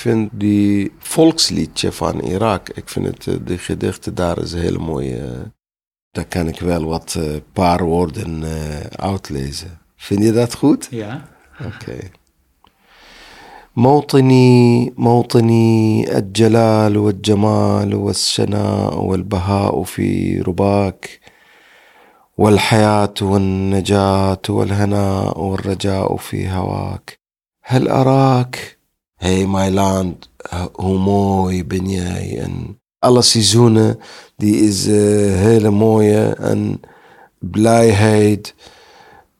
vind die volksliedje van Irak, ik vind het, eh, de gedichten daar is mooie. eh, daar kan ik wel wat eh, paar woorden eh, uitlezen. Vind je dat goed? Ja. أوكي موطني موطني الجلال والجمال والسناء والبهاء في رباك والحياة والنجاة والهناء والرجاء في هواك هل أراك hey Mailand, eh, hoe mooi ben jij. En alle seizoenen, die is uh, hele mooie en blijheid.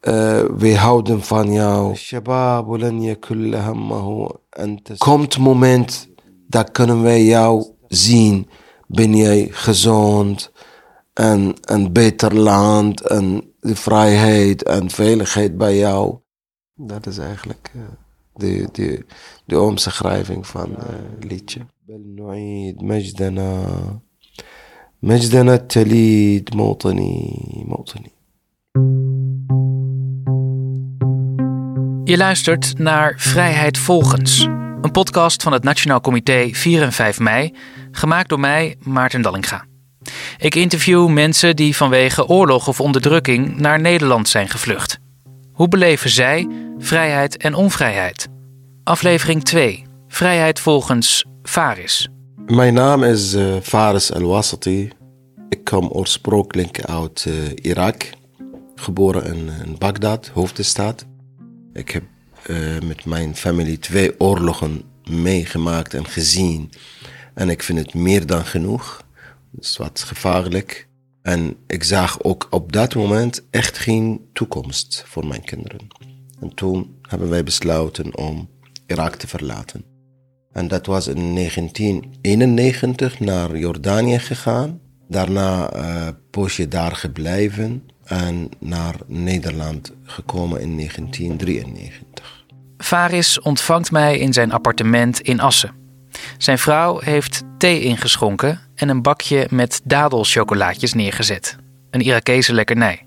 Eh, we houden van jou. Komt moment, dat kunnen wij jou zien. Ben jij gezond en een beter land en de vrijheid en veiligheid bij jou. Dat is eigenlijk de, de, de omschrijving van het liedje. بل نعيد مجدنا مجدنا التليد موطني موطني Je luistert naar Vrijheid Volgens, een podcast van het Nationaal Comité 4 en 5 mei, gemaakt door mij, Maarten Dallinga. Ik interview mensen die vanwege oorlog of onderdrukking naar Nederland zijn gevlucht. Hoe beleven zij vrijheid en onvrijheid? Aflevering 2. Vrijheid volgens Faris. Mijn naam is uh, Faris Al-Wasati. Ik kom oorspronkelijk uit uh, Irak, geboren in, in Bagdad, hoofdstad. Ik heb met mijn familie twee oorlogen meegemaakt en gezien. En ik vind het meer dan genoeg. Het is wat gevaarlijk. En ik zag ook op dat moment echt geen toekomst voor mijn kinderen. En toen hebben wij besloten om Irak te verlaten. En dat was in 1991 naar Jordanië gegaan. Daarna uh, poosje daar gebleven en naar Nederland gekomen in 1993. Faris ontvangt mij in zijn appartement in Assen. Zijn vrouw heeft thee ingeschonken en een bakje met dadelchocolaatjes neergezet. Een Irakese lekkernij.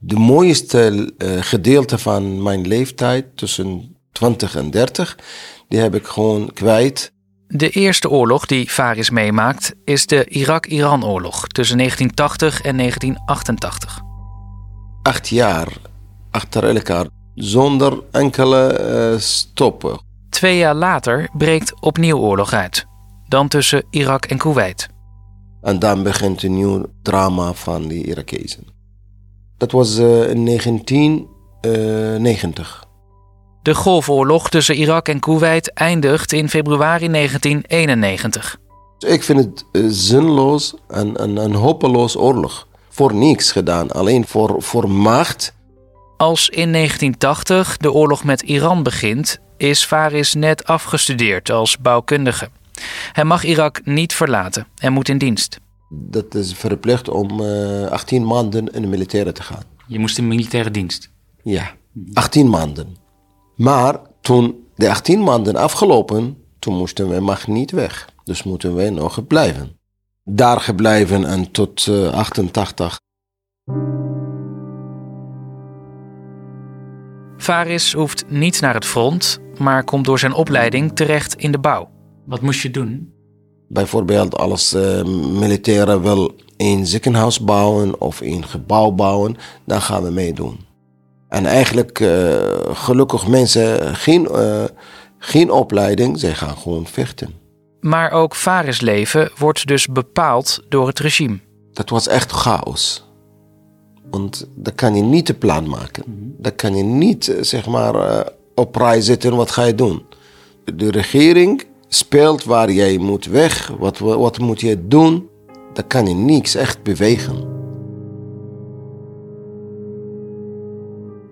De mooiste uh, gedeelte van mijn leeftijd, tussen 20 en 30, die heb ik gewoon kwijt. De eerste oorlog die Faris meemaakt is de Irak-Iran-oorlog tussen 1980 en 1988. Acht jaar achter elkaar, zonder enkele uh, stoppen. Twee jaar later breekt opnieuw oorlog uit. Dan tussen Irak en Kuwait. En dan begint een nieuw drama van de Irakezen. Dat was uh, in 1990. De golfoorlog tussen Irak en Kuwait eindigt in februari 1991. Ik vind het uh, zinloos en een, een hopeloos oorlog. Voor niks gedaan, alleen voor, voor macht. Als in 1980 de oorlog met Iran begint, is Faris net afgestudeerd als bouwkundige. Hij mag Irak niet verlaten en moet in dienst. Dat is verplicht om uh, 18 maanden in de militaire te gaan. Je moest in militaire dienst? Ja, 18 maanden. Maar toen de 18 maanden afgelopen, toen moesten wij mag niet weg. Dus moeten wij nog blijven. Daar gebleven en tot uh, 88. Faris hoeft niet naar het front, maar komt door zijn opleiding terecht in de bouw. Wat moest je doen? Bijvoorbeeld als uh, militairen wil een ziekenhuis bouwen of een gebouw bouwen, dan gaan we meedoen. En eigenlijk, uh, gelukkig mensen, geen, uh, geen opleiding, zij gaan gewoon vechten. Maar ook Faris leven wordt dus bepaald door het regime. Dat was echt chaos. Want dan kan je niet een plan maken. Dan kan je niet, zeg maar, uh, op rij zitten, wat ga je doen? De regering speelt waar jij moet weg, wat, wat moet je doen? Dan kan je niks echt bewegen.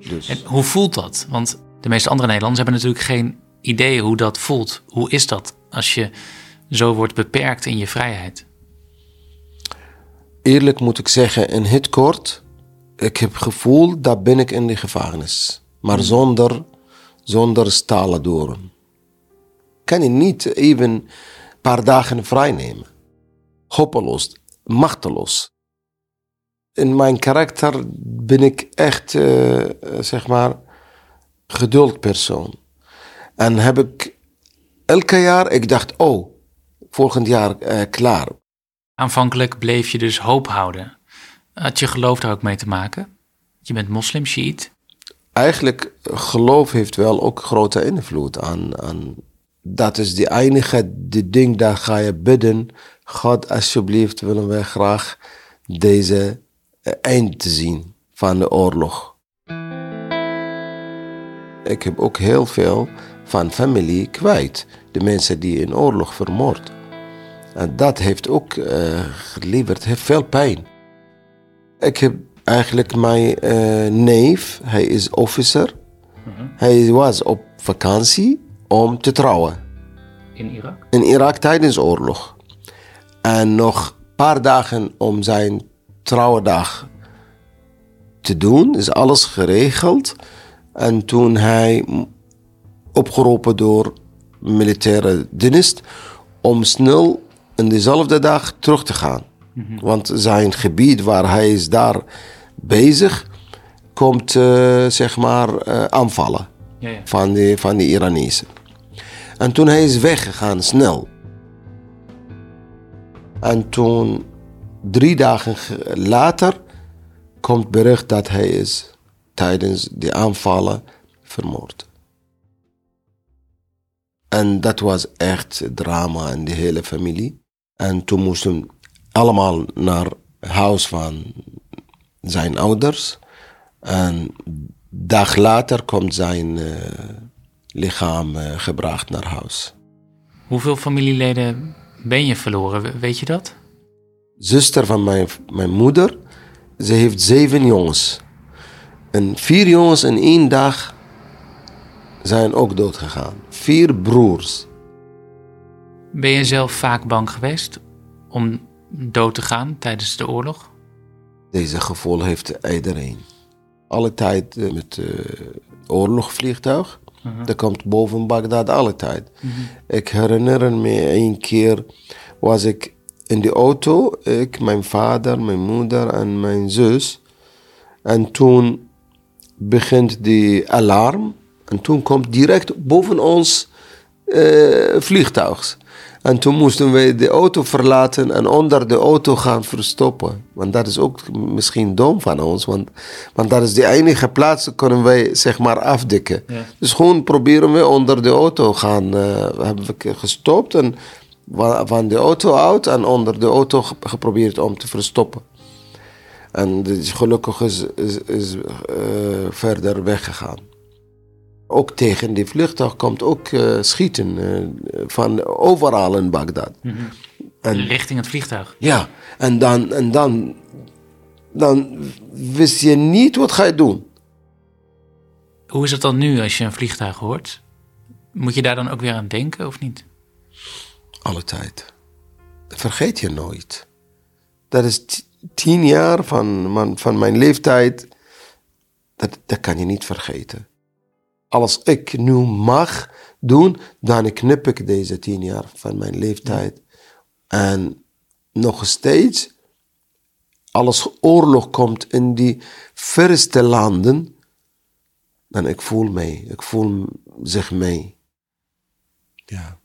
Dus. En hoe voelt dat? Want de meeste andere Nederlanders hebben natuurlijk geen idee hoe dat voelt. Hoe is dat als je zo wordt beperkt in je vrijheid? Eerlijk moet ik zeggen, in het kort, ik heb het gevoel dat ben ik in de gevangenis. Maar zonder, zonder stalen doren. Kan je niet even een paar dagen vrij nemen. Hopeloos, machteloos in mijn karakter ben ik echt, uh, zeg maar, geduld persoon. En heb ik elke jaar, ik dacht, oh, volgend jaar uh, klaar. Aanvankelijk bleef je dus hoop houden. Had je geloof daar ook mee te maken? Je bent moslim, shiit. Eigenlijk, geloof heeft wel ook grote invloed aan, aan dat is de enige de ding, daar ga je bidden. God, alsjeblieft willen wij graag deze eh, eind zien van de oorlog. Ik heb ook heel veel van familie kwijt. De mensen die in oorlog vermoord. En dat heeft ook uh, geleverd heeft veel pijn. Ik heb eigenlijk mijn uh, neef, hij is officer. Hij was op vakantie om te trouwen. In Irak? In Irak tijdens oorlog. En nog een paar dagen om zijn trouwdag te doen, is alles geregeld. En toen hij opgeroepen door militaire dienst om snel in dezelfde dag terug te gaan. Mhm. Want zijn gebied waar hij is daar bezig, komt uh, zeg maar uh, aanvallen ja, ja. Van, de, van de Iranezen. En toen hij is weggegaan, snel. En toen, drie dagen later, komt bericht dat hij is tijdens die aanvallen vermoord. En dat was echt drama in de hele familie. En toen moesten allemaal naar huis van zijn ouders. En dag later komt zijn uh, lichaam uh, gebracht naar huis. Hoeveel familieleden ben je verloren, weet je dat? Zuster van mijn, mijn moeder, ze heeft zeven jongens. En vier jongens in één dag zijn ook dood gegaan. Vier broers. Ben je zelf vaak bang geweest om dood te gaan tijdens de oorlog? Deze gevoel heeft iedereen. Alle tijd eh, met uh, oorlogvliegtuig. Uh Dat komt boven Bagdad alle tijd. Mhm. Ik herinner me een keer was ik in de auto. Ik, mijn vader, mijn moeder en mijn zus. En toen begint die alarm. En toen komt direct boven ons uh, vliegtuig. En toen moesten we de auto verlaten en onder de auto gaan verstoppen. Want dat is ook misschien dom van ons, want, want dat is de enige plaats kunnen wij zeg maar afdekken. Dus gewoon proberen we onder de auto gaan. Uh, hebben we gestopt en van de auto uit en onder de auto geprobeerd om te verstoppen. En gelukkig is, is, is uh, verder weggegaan. Ook tegen die vliegtuig komt ook uh, schieten uh, van overal in Bagdad. Mm -hmm. en, Richting het vliegtuig? Ja, en dan, en dan, dan wist je niet wat ga je doen. Hoe is het dan nu als je een vliegtuig hoort? Moet je daar dan ook weer aan denken of niet? Alle tijd. Dat vergeet je nooit. Dat is tien jaar van, van mijn leeftijd. Dat, dat kan je niet vergeten. Als ik nu mag doen, dan knip ik deze tien jaar van mijn leeftijd. En nog steeds, als oorlog komt in die verste landen, dan ik voel mee. Ik voel zich mee. Ja.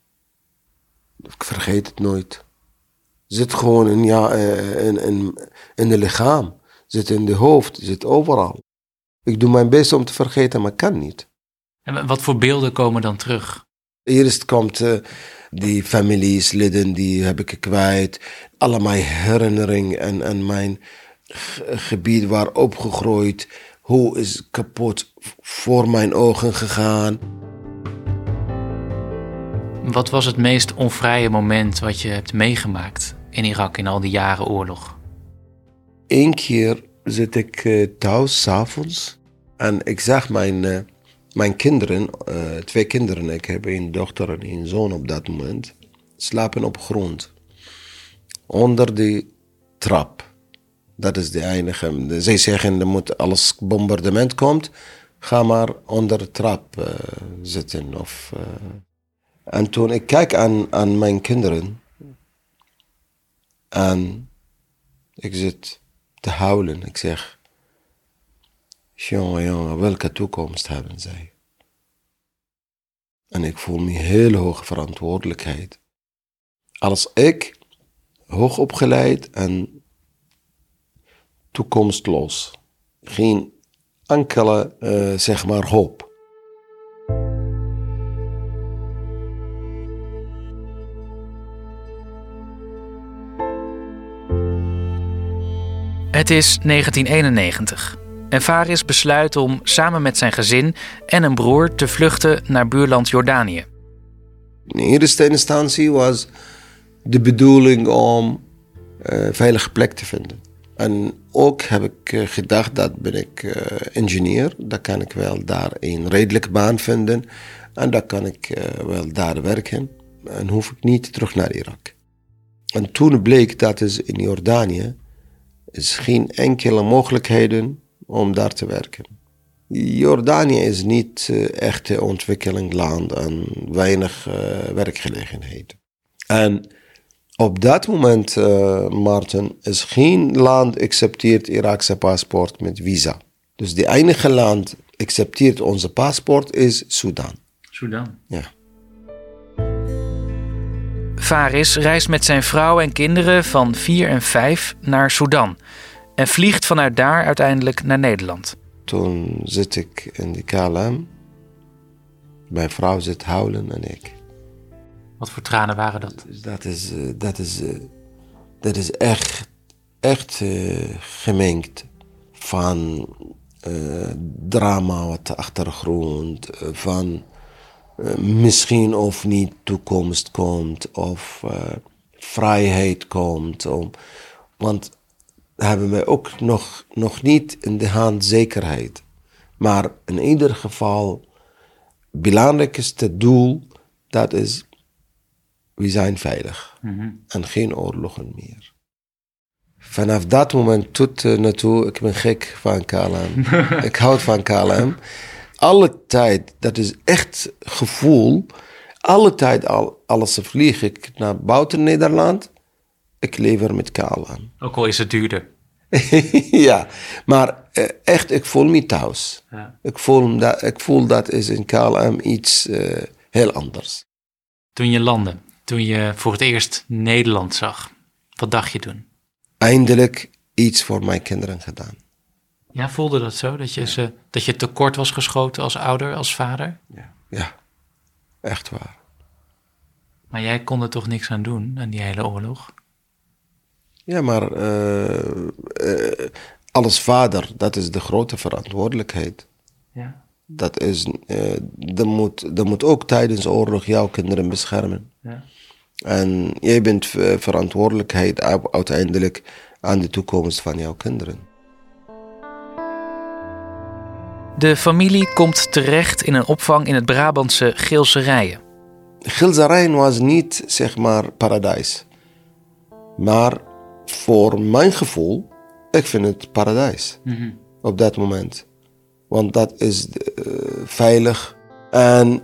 Ik vergeet het nooit. Zit gewoon in, ja, eh, in, in, in het lichaam. Zit in de hoofd. Zit overal. Ik doe mijn best om te vergeten, maar kan niet. En wat voor beelden komen dan terug? Eerst komt uh, die familiesleden, die heb ik kwijt. Allemaal herinneringen en, en mijn gebied waar opgegroeid. Hoe is kapot voor mijn ogen gegaan. Wat was het meest onvrije moment wat je hebt meegemaakt in Irak in al die jaren oorlog? Eén keer zit ik uh, thuis, s'avonds. En ik zag mijn... Mijn kinderen, uh, twee kinderen, ik heb een dochter en een zoon op dat moment, slapen op grond. Onder de trap. Dat is de enige. Zij zeggen, er moet, als bombardement komt, ga maar onder de trap uh, zitten. Of, uh. En toen ik kijk aan, aan mijn kinderen, en ik zit te huilen. Ik zeg, Jongen, jongen, welke toekomst hebben zij? En ik voel me heel hoge verantwoordelijkheid. Als ik hoog opgeleid en toekomstloos, geen enkele, uh, zeg maar, hoop. Het is 1991 en Faris besluit om samen met zijn gezin en een broer te vluchten naar buurland Jordanië. In eerste instantie was de bedoeling om een uh, veilige plek te vinden. En ook heb ik uh, gedacht dat ben ik uh, ingenieur, dan kan ik wel daar een redelijke baan vinden en dan kan ik wel daar werken en hoef ik niet terug naar Irak. En toen bleek dat is in Jordanië is geen enkele mogelijkheden om daar te werken. Jordanië is niet uh, echt een ontwikkelingland en weinig uh, werkgelegenheid. En op dat moment, uh, Martin, is geen land accepteert Iraakse paspoort met visa. Dus de enige land accepteert onze paspoort is Sudan. Sudan? Ja. Faris reist met zijn vrouw en kinderen van 4 en 5 naar Sudan en vliegt vanuit daar uiteindelijk naar Nederland. Toen zit ik in de KLM. Mijn vrouw zit huilen en ik. Wat voor tranen waren dat? Dat is, uh, dat is, uh, dat is echt, echt uh, gemengd van drama wat de achtergrond, van misschien of niet toekomst komt of vrijheid komt. Om, want hebben wij ook nog, nog niet in de hand zekerheid. Maar in ieder geval, het belangrijkste doel, dat is, we zijn veilig. Mm-hmm. En geen oorlogen meer. Vanaf dat moment tot uh, naartoe, ik ben gek van KLM. ik houd van KLM. Alle tijd, dat is echt gevoel. Alle tijd, al, als vlieg ik naar buiten Nederland, ik lever met KLM. Ook al is het duurder. ja, maar uh, echt, ik voel me thuis. Ja. Ik, voel dat, ik voel dat is in KLM iets uh, heel anders. Toen je landde, toen je voor het eerst Nederland zag, wat dacht je toen? Eindelijk iets voor mijn kinderen gedaan. Ja, voelde dat zo? Dat je, ja. ze, dat je tekort was geschoten als ouder, als vader? Ja, ja. echt waar. Maar jij kon er toch niks aan doen, aan die hele oorlog? Ja, maar uh, uh, als vader, dat is de grote verantwoordelijkheid. Ja. Dat is, uh, dat, moet, dat moet ook tijdens oorlog jouw kinderen beschermen. Ja. En jij bent verantwoordelijkheid uiteindelijk aan de toekomst van jouw kinderen. De familie komt terecht in een opvang in het Brabantse Geelse Rijen. Geelse Rijen was niet, zeg maar, paradijs. Maar voor mijn gevoel, ik vind het paradijs mm-hmm. op dat moment. Want dat is uh, veilig. En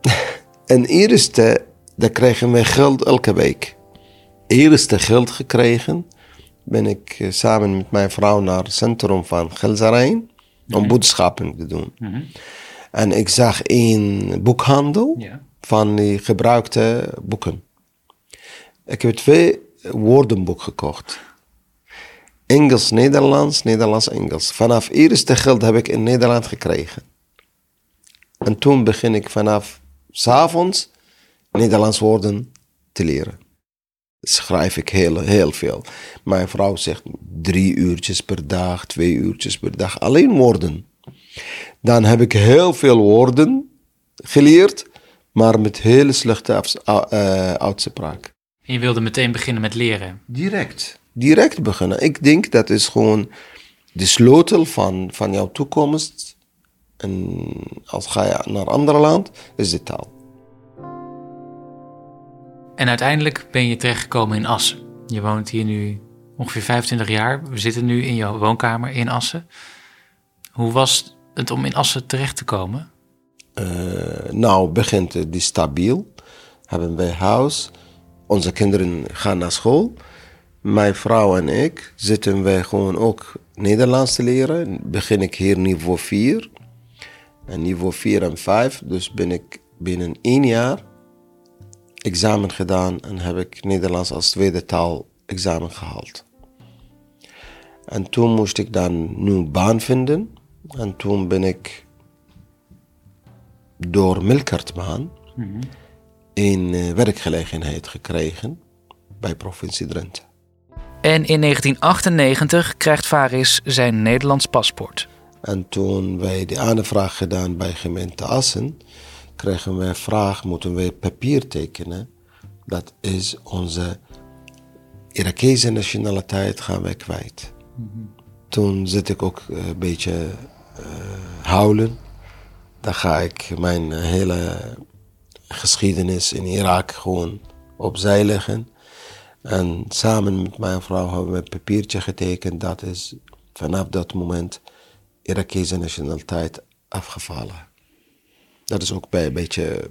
en eerste, dan kregen we geld elke week. Eerste geld gekregen, ben ik uh, samen met mijn vrouw naar het centrum van Gelzarijn om boodschappen te doen. Mm-hmm. En ik zag een boekhandel van die gebruikte boeken. Ik heb twee woordenboek gekocht. Engels, Nederlands, Nederlands, Engels. Vanaf eerste geld heb ik in Nederland gekregen. En toen begin ik vanaf s avonds Nederlands woorden te leren. Schrijf ik heel, heel veel. Mijn vrouw zegt drie uurtjes per dag, twee uurtjes per dag, alleen woorden. Dan heb ik heel veel woorden geleerd, maar met hele slechte uh, uitspraak. En je wilde meteen beginnen met leren. Direct. Direct beginnen. Ik denk dat is gewoon de sleutel van, van jouw toekomst. En als ga je naar een ander land, is de taal. En uiteindelijk ben je terechtgekomen in Assen. Je woont hier nu ongeveer 25 jaar. We zitten nu in jouw woonkamer in Assen. Hoe was het om in Assen terecht te komen? Uh, nou, begint het stabiel. Hebben wij huis. Onze kinderen gaan naar school. Mijn vrouw en ik zitten wij gewoon ook Nederlands te leren. Begin ik hier niveau 4. En niveau 4 en 5. Dus ben ik binnen één jaar examen gedaan en heb ik Nederlands als tweede taal examen gehaald. En toen moest ik dan nu baan vinden. En toen ben ik door Milkertbaan een eh, werkgelegenheid gekregen bij provincie Drenthe. En in 1998 krijgt Faris zijn Nederlands paspoort. En toen wij de aanvraag gedaan bij gemeente Assen, kregen wij vraag, moeten wij papier tekenen. Dat is onze Irakese nationaliteit gaan wij kwijt. Toen zit ik ook eh, een beetje eh, huilen. Dan ga ik mijn hele geschiedenis in Irak gewoon opzij leggen. En samen met mijn vrouw hebben we een papiertje getekend. Dat is vanaf dat moment Irakese nationaliteit afgevallen. Dat is ook bij een beetje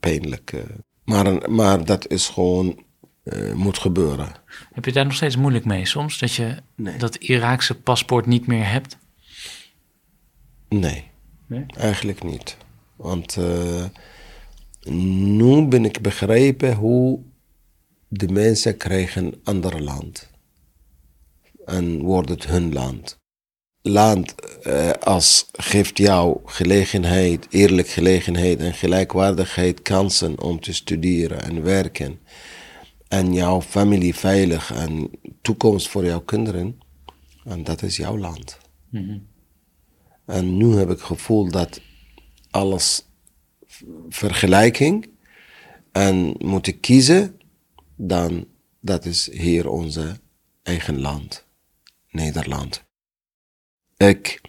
pijnlijk. eh. Maar, maar dat is gewoon, eh, moet gebeuren. Heb je daar nog steeds moeilijk mee soms? Dat je Nee. dat Iraakse paspoort niet meer hebt? Nee, Nee? eigenlijk niet. Want eh, nu ben ik begrepen hoe de mensen krijgen een ander land. En wordt het hun land. Land eh, als geeft jou gelegenheid, eerlijk gelegenheid en gelijkwaardigheid kansen om te studeren en werken. En jouw familie veilig en toekomst voor jouw kinderen. En dat is jouw land. En nu heb ik het gevoel dat alles vergelijking en moet ik kiezen, dan dat is hier onze eigen land, Nederland. Ik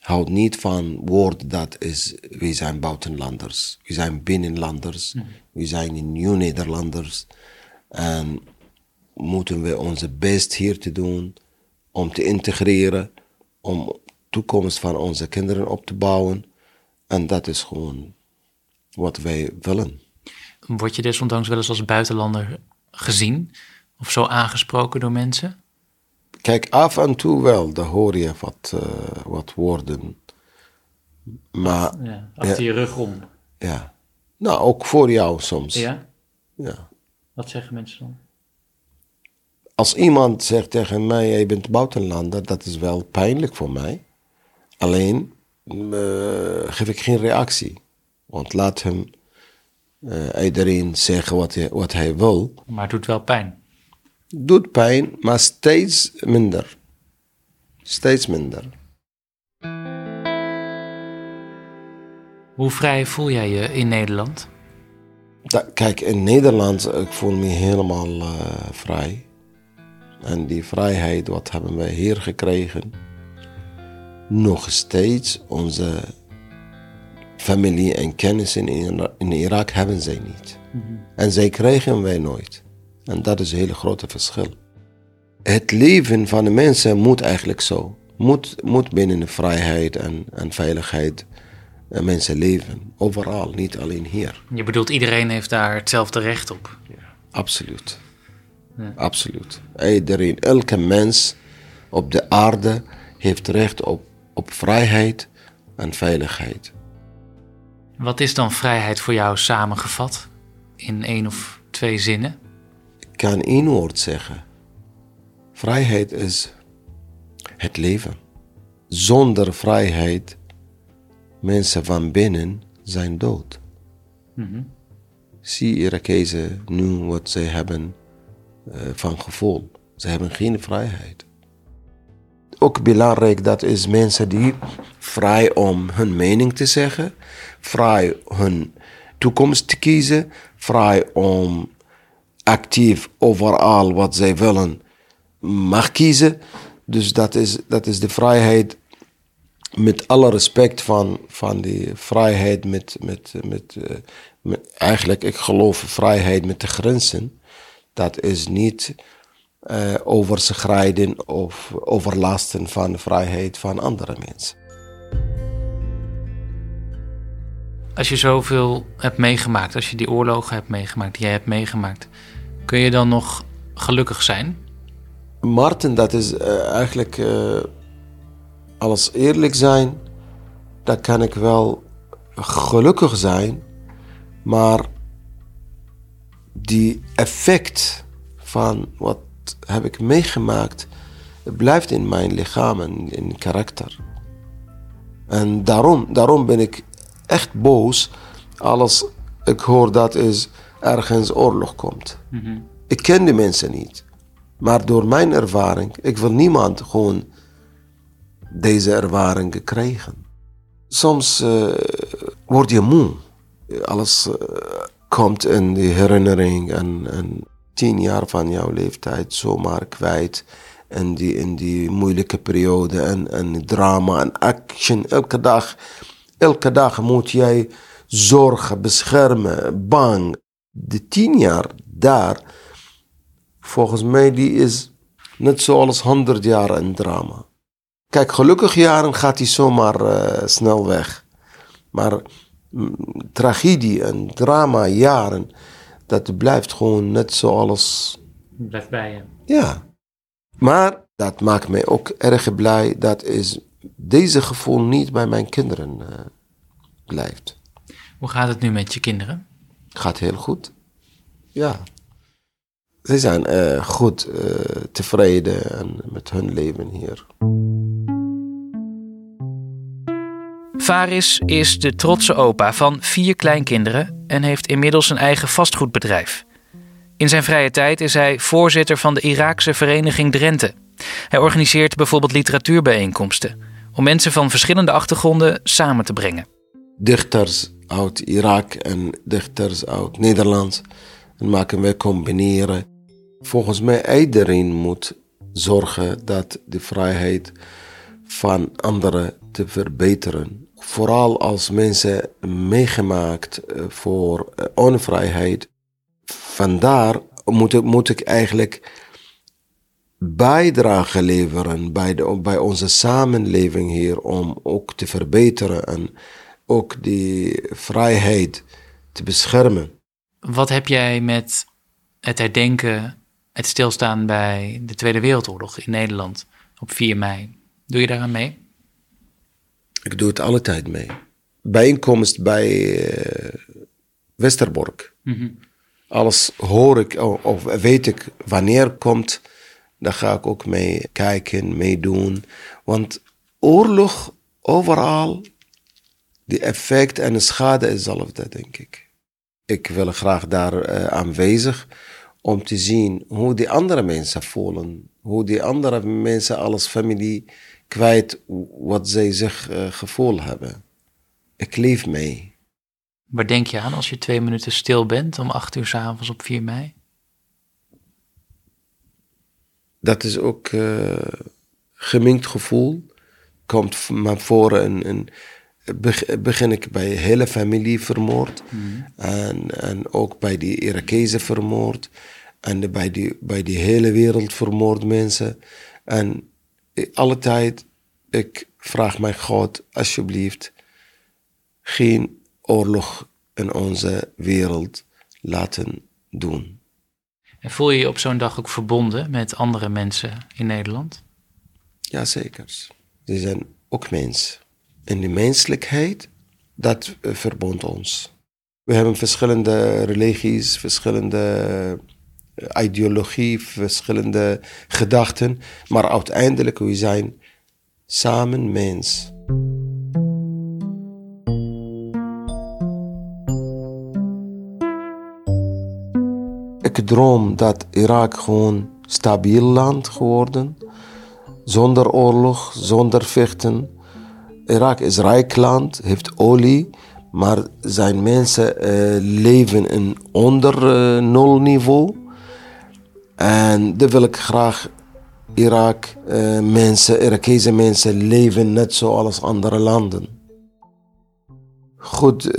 houd niet van woord dat is, we zijn buitenlanders, we zijn binnenlanders, we zijn nieuw Nederlanders. En moeten we onze best hier te doen om te integreren, om toekomst van onze kinderen op te bouwen. En dat is gewoon wat wij willen. Word je desondanks wel eens als buitenlander gezien? Of zo aangesproken door mensen? Kijk, af en toe wel, dan hoor je wat, eh, wat woorden. Maar Ja, achter je rug om. ja, nou ook voor jou soms. Ja? Ja. Wat zeggen mensen dan? Als iemand zegt tegen mij, jij bent buitenlander, dat is wel pijnlijk voor mij. Alleen eh, geef ik geen reactie. Want laat hem eh, iedereen zeggen wat hij, wat hij wil. Maar het doet wel pijn. Doet pijn, maar steeds minder. Steeds minder. Hoe vrij voel jij je in Nederland? Da- kijk, in Nederland, ik voel me helemaal eh, vrij. En die vrijheid, wat hebben wij hier gekregen? Nog steeds onze familie en kennissen in, in Irak hebben zij niet. En zij krijgen wij nooit. En dat is een hele grote verschil. Het leven van de mensen moet eigenlijk zo. Moet, moet binnen de vrijheid en, en veiligheid eh, mensen leven. Overal, niet alleen hier. Je bedoelt, iedereen heeft daar hetzelfde recht op. Absoluut. Absoluut. Iedereen, elke mens op de aarde heeft recht op, op vrijheid en veiligheid. Wat is dan vrijheid voor jou samengevat? In één of twee zinnen? Ik kan één woord zeggen. Vrijheid is het leven. Zonder vrijheid, mensen van binnen zijn dood. Zie Irakezen nu wat zij hebben eh, van gevoel. Ze hebben geen vrijheid. Ook belangrijk dat is mensen die vrij om hun mening te zeggen, vrij hun toekomst te kiezen, vrij om actief overal wat zij willen mag kiezen. Dus dat is, dat is de vrijheid met alle respect van, van die vrijheid met, met, met, eh, eigenlijk ik geloof vrijheid met de grenzen. Dat is niet eh overschrijden of overlasten van de vrijheid van andere mensen. Als je zoveel hebt meegemaakt, als je die oorlogen hebt meegemaakt, die jij hebt meegemaakt, kun je dan nog gelukkig zijn? Martin, dat is eh, eigenlijk, eh, als eerlijk zijn, dan kan ik wel gelukkig zijn, Maar die effect van wat heb ik meegemaakt, blijft in mijn lichaam en in karakter. En daarom, daarom ben ik echt boos als ik hoor dat is ergens oorlog komt. Ik ken die mensen niet. Maar door mijn ervaring, ik wil niemand gewoon deze ervaringen krijgen. Soms uh, word je moe. Alles uh, komt in die herinnering en, en, tien jaar van jouw leeftijd zomaar kwijt. En die, in die moeilijke periode en, en drama en action. Elke dag, elke dag moet jij zorgen, beschermen, bang. De tien jaar daar, volgens mij, die is net zoals honderd jaar een drama. Kijk, gelukkig jaren gaat hij zomaar uh, snel weg. Maar mm, tragedie en drama jaren, dat blijft gewoon net zoals... Blijft bij je. Ja. Maar dat maakt mij ook erg blij dat is deze gevoel niet bij mijn kinderen uh, blijft. Hoe gaat het nu met je kinderen? Gaat heel goed. Ja. Ze zijn uh, goed uh, tevreden en met hun leven hier. Faris is de trotse opa van vier kleinkinderen en heeft inmiddels een eigen vastgoedbedrijf. In zijn vrije tijd is hij voorzitter van de Iraakse Vereniging Drenthe. Hij organiseert bijvoorbeeld literatuurbijeenkomsten om mensen van verschillende achtergronden samen te brengen. Dichters uit Irak en dichters uit Nederland en maken wij combineren. Volgens mij iedereen moet zorgen dat de vrijheid van anderen te verbeteren. Vooral als mensen meegemaakt voor onvrijheid. Vandaar moet ik eigenlijk bijdrage leveren bij, de, bij onze samenleving hier om ook te verbeteren en ook die vrijheid te beschermen. Wat heb jij met het herdenken, het stilstaan bij de Tweede Wereldoorlog in Nederland op 4 mei? Doe je daaraan mee? Ik doe het alle tijd mee. Bijeenkomst bij uh, Westerbork. Mm Alles hoor ik of weet ik wanneer komt, dan ga ik ook mee kijken, meedoen. Want oorlog overal, de effect en de schade is hetzelfde, denk ik. Ik wil graag daar uh, aanwezig om te zien hoe die andere mensen voelen. Hoe die andere mensen als familie kwijt wat zij zich uh, gevoel hebben. Ik leef mee. Waar denk je aan als je twee minuten stil bent om acht uur s avonds op 4 mei? Dat is ook uh, gemengd gevoel. Komt maar voor een, een begin ik bij de hele familie vermoord. Mm. En, en ook bij die Irakezen vermoord. En bij die, bij die hele wereld vermoord mensen. En alle tijd, ik vraag mijn God, alsjeblieft, geen oorlog in onze wereld laten doen. En voel je je op zo'n dag ook verbonden met andere mensen in Nederland? Jazeker. Ze zijn ook mens. En die menselijkheid, dat verbond ons. We hebben verschillende religies, verschillende ideologie, verschillende gedachten, maar uiteindelijk we zijn samen mens. Droom dat Irak gewoon stabiel land geworden, zonder oorlog, zonder vechten. Irak is rijk land, heeft olie, maar zijn mensen uh, leven in onder uh, nul niveau. En dat wil ik graag Irak uh, mensen, Irakese mensen leven net zoals andere landen. Goed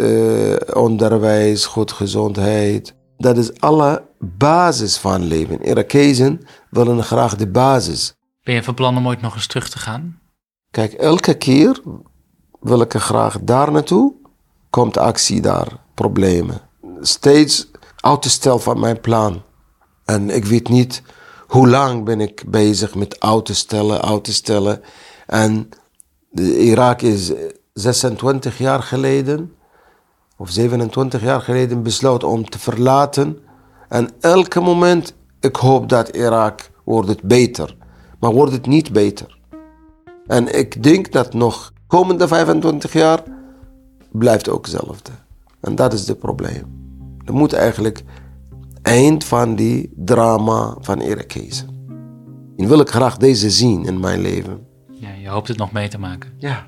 onderwijs, goed gezondheid. Dat is alle basis van leven. Irakezen willen graag de basis. Ben je van plan om ooit nog eens terug te gaan? Kijk, elke keer wil ik er graag daar naartoe. Komt actie daar, problemen. Steeds uitstel van mijn plan. En ik weet niet hoe lang ben ik bezig met auto's stellen, auto's stellen. En Irak is 26 jaar geleden. of 27 jaar geleden besloot om te verlaten. En elke moment, ik hoop dat Irak wordt het beter. Maar wordt het niet beter. En ik denk dat nog komende 25 jaar blijft ook hetzelfde. En dat is het probleem. Er moet eigenlijk eind van die drama van Irakezen. En wil ik graag deze zien in mijn leven. Ja, je hoopt het nog mee te maken. Ja.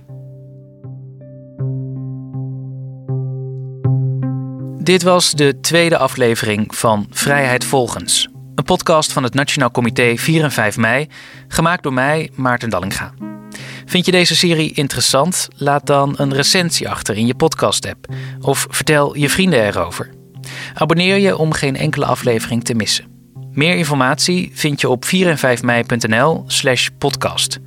Dit was de tweede aflevering van Vrijheid Volgens. Een podcast van het Nationaal Comité 4 en 5 mei, gemaakt door mij, Maarten Dallinga. Vind je deze serie interessant? Laat dan een recensie achter in je podcast-app of vertel je vrienden erover. Abonneer je om geen enkele aflevering te missen. Meer informatie vind je op 4en5mei.nl slash podcast.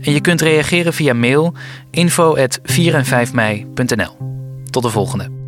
En je kunt reageren via mail info at 4en5mei.nl. Tot de volgende.